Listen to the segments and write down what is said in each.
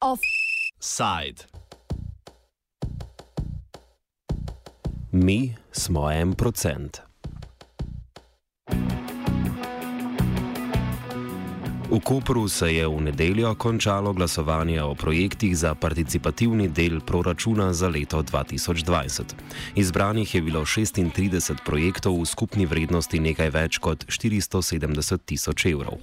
Offside. Mi smo en procent. V Kopru se je v nedeljo končalo glasovanje o projektih za participativni del proračuna za leto 2020. Izbranih je bilo 36 projektov v skupni vrednosti nekaj več kot 470 tisoč evrov.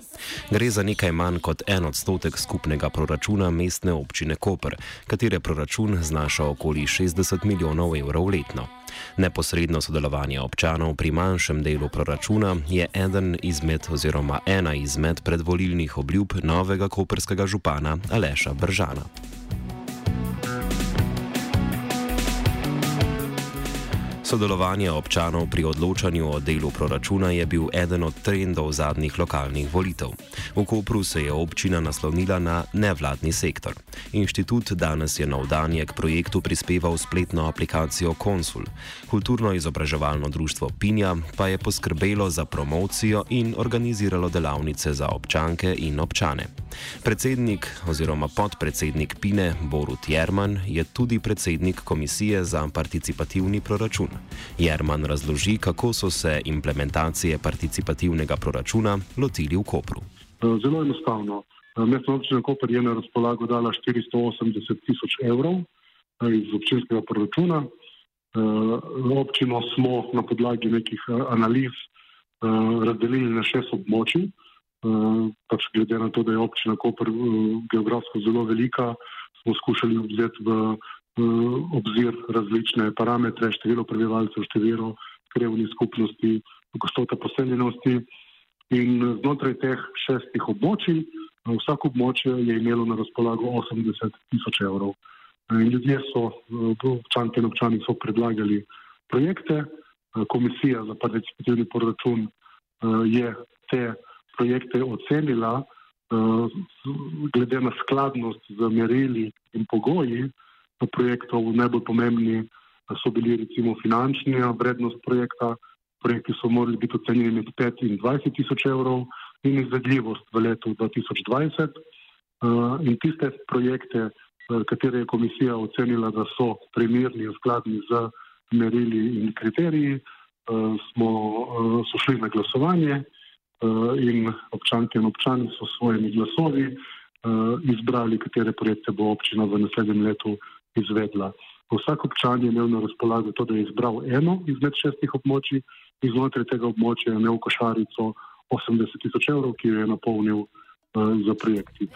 Gre za nekaj manj kot en odstotek skupnega proračuna mestne občine Koper, katere proračun znaša okoli 60 milijonov evrov letno. Neposredno sodelovanje občanov pri manjšem delu proračuna je eden izmed oziroma ena izmed predvolilnih obljub novega koperskega župana Aleša Bržana. Sodelovanje občanov pri odločanju o delu proračuna je bil eden od trendov zadnjih lokalnih volitev. V Kopru se je občina naslonila na nevladni sektor. Inštitut danes je na vdanje k projektu prispeval spletno aplikacijo Konsul. Kulturno-izobraževalno društvo Pinja pa je poskrbelo za promocijo in organiziralo delavnice za občanke in občane. Predsednik oziroma podpredsednik Pine Borut Jerman je tudi predsednik Komisije za participativni proračun. Jerman razloži, kako so se implementacije participativnega proračuna lotili v Kopru. Zelo enostavno. Mestna občina Koper je na razpolago dala 480 tisoč evrov iz občinskega proračuna. Občino smo na podlagi nekih analiz razdelili na šest območij. Pač glede na to, da je občina Koper geografsko zelo velika, smo skušali vzeti v obzir različne parametre, število prebivalcev, število krevnih skupnosti, gostota poseljenosti. In znotraj teh šestih območij, vsako območje je imelo na razpolago 80 tisoč evrov. In ljudje so, občanke in občani so predlagali projekte, komisija za participativni proračun je te projekte ocenila glede na skladnost z merili in pogoji, projektov najbolj pomembni so bili recimo finančna vrednost projekta. Projekti so morali biti ocenjeni med 5 in 20 tisoč evrov in izvedljivost v letu 2020. In tiste projekte, katere je komisija ocenila, da so primerni in skladni z merili in kriteriji, smo, so šli na glasovanje in občanke in občani so s svojimi glasovi izbrali, katere projekte bo občina v naslednjem letu izvedla. Vsak občan je imel na razpolago to, da je izbral eno izmed šestih območij in znotraj tega območja je imel košarico 80 tisoč evrov, ki jo je napolnil uh, za projekti.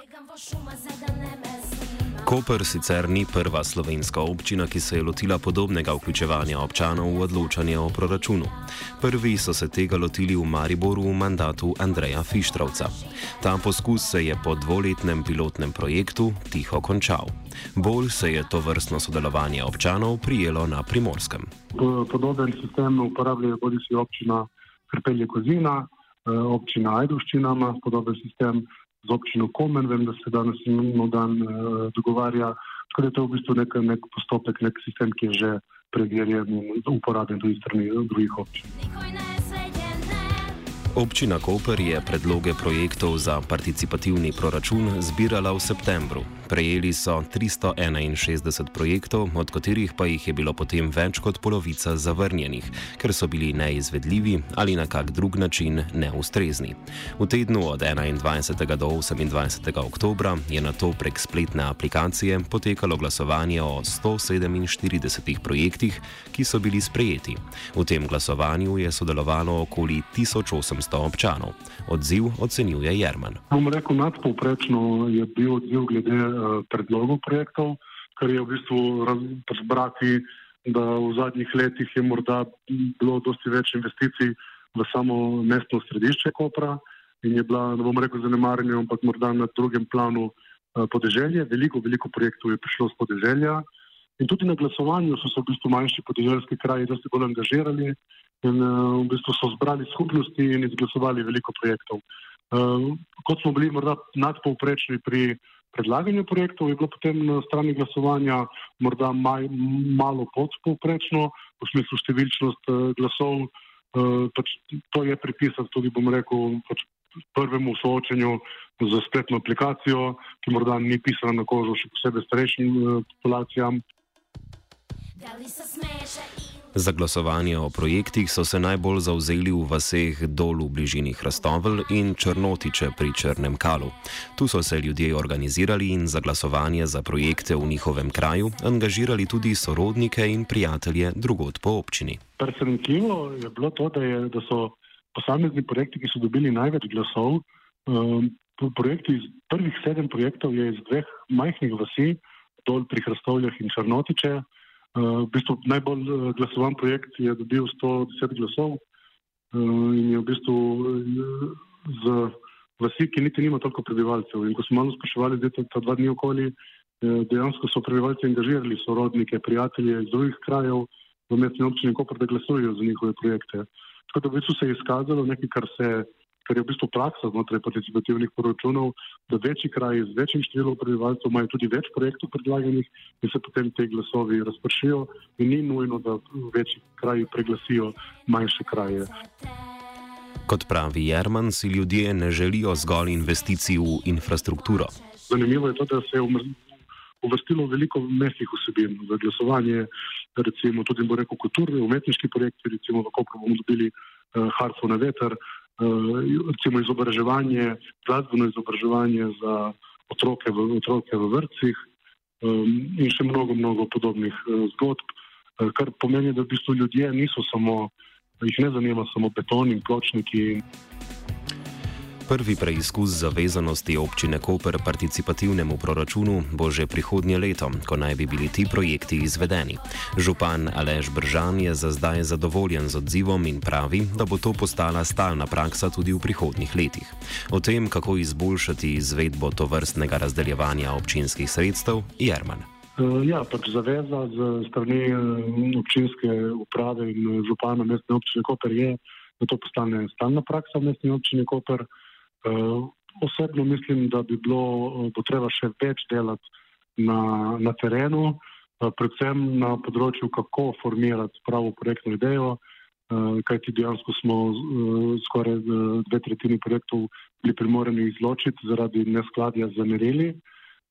Koper sicer ni prva slovenska občina, ki se je lotila podobnega vključevanja občanov v odločanje o proračunu. Prvi so se tega lotili v Mariboru v mandatu Andreja Fištrovca. Ta poskus se je po dvoletnem pilotnem projektu tiho končal. Bolj se je to vrstno sodelovanje občanov prijelo na primorskem. Podoben sistem uporabljajo bodi si občina Krpelje Kozina, eh, občina Ajduščina ima podoben sistem, z občino Komen, vem, da se danes imamo dan uh, dogovarja. Tako da je to v bistvu nek, nek postopek, nek sistem, ki je že preverjen in uporabljen tudi strani drugih občin. Občina Koper je predloge projektov za participativni proračun zbirala v septembru. Prejeli so 361 projektov, od katerih pa jih je bilo potem več kot polovica zavrnjenih, ker so bili neizvedljivi ali na kak drug način neustrezni. V tednu od 21. do 28. oktobra je na to prek spletne aplikacije potekalo glasovanje o 147 projektih, ki so bili sprejeti. V tem glasovanju je sodelovalo okoli 1800 občanov. Odziv ocenjuje Jerman. Bom rekel, nadpovprečno je bil odziv glede predlogov projektov, kar je v bistvu razbrati, da v zadnjih letih je morda bilo dosti več investicij v samo mestno središče Kopra in je bila, ne bom rekel zanemarjena, ampak morda na drugem planu eh, podeželje. Veliko, veliko projektov je prišlo z podeželja in tudi na glasovanju so se v bistvu manjši podeželjski kraji dosti bolj angažirali in eh, v bistvu so zbrali skupnosti in izglasovali veliko projektov. Kot smo bili morda nadpovprečni pri predlaganju projektov, je bilo potem na strani glasovanja morda maj, malo podpovprečno, v smislu številčnost glasov. Pač to je pripisati tudi, bom rekel, pač prvemu soočenju z spletno aplikacijo, ki morda ni pisana na kožo še posebej starejšim populacijam. Za glasovanje o projektih so se najbolj zauzeli v vaseh dol v bližini Hrastovel in Črnotiče pri Črnem Kalu. Tu so se ljudje organizirali in za glasovanje za projekte v njihovem kraju angažirali tudi sorodnike in prijatelje drugod po občini. Presenetljivo je bilo to, da, je, da so posamezni projekti, ki so dobili največ glasov, um, projekti iz prvih sedem projektov je iz dveh majhnih vasi, dol pri Hrastovljah in Črnotiče. Uh, v bistvu najbolj uh, glasovan projekt je dobil 110 glasov uh, in je v bistvu z vasi, ki niti nima toliko prebivalcev. In ko smo malo spraševali, da je ta dva dni okoli, dejansko so prebivalci angažirali sorodnike, prijatelje iz drugih krajev v mestni občini Koper, da glasujejo za njihove projekte. Tako da v bistvu se je izkazalo nekaj, kar se kar je v bistvu praksa znotraj participativnih poročunov, da večji kraji z večjim številom prebivalcev imajo tudi več projektov predlaganih in se potem te glasovi razpršijo in ni nujno, da večji kraji preglasijo manjše kraje. Kot pravi Jerman, si ljudje ne želijo zgolj investicij v infrastrukturo. Zanimivo je to, da se je uvrstilo veliko mestnih vsebin za glasovanje, recimo tudi, bo rekel, kulturne, umetniški projekti, recimo v Kopru bomo dobili uh, Harfo na veter, Eh, recimo izobraževanje, glasbeno izobraževanje za otroke v, otroke v vrtcih um, in še mnogo, mnogo podobnih uh, zgodb, uh, kar pomeni, da v bistvu ljudje niso samo, jih ne zanima samo beton in pločniki. Prvi preizkus zavezanosti občine Koper participativnemu proračunu bo že prihodnje leto, ko naj bi bili ti projekti izvedeni. Župan Alež Bržan je za zdaj zadovoljen z odzivom in pravi, da bo to postala stalna praksa tudi v prihodnjih letih. O tem, kako izboljšati izvedbo to vrstnega razdeljevanja občinskih sredstev, Jerman. Eh, ja, pač zaveza z strani eh, občinske uprave in župana mestne občine Koper je, da to postane stalna praksa v mestni občini Koper. Uh, osebno mislim, da bi bilo potreba še več delati na, na terenu, uh, predvsem na področju, kako formirati pravo projektno idejo, kajti dejansko smo skoraj dve tretjini projektov bili primoreni izločiti zaradi neskladja z merili.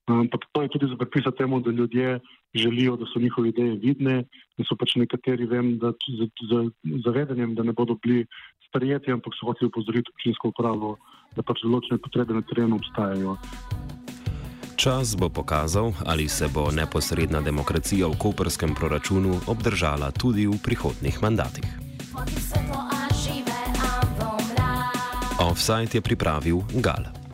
Ampak to je tudi za pripisati temu, da ljudje želijo, da so njihove ideje vidne in so pač nekateri, vem, da z, z, z zavedanjem, da ne bodo bili sprejeti, ampak so hoteli upozoriti občinsko upravo da pač določene potrebe na terenu obstajajo. Čas bo pokazal, ali se bo neposredna demokracija v koperskem proračunu obdržala tudi v prihodnih mandatih. Offside je pripravil Gal.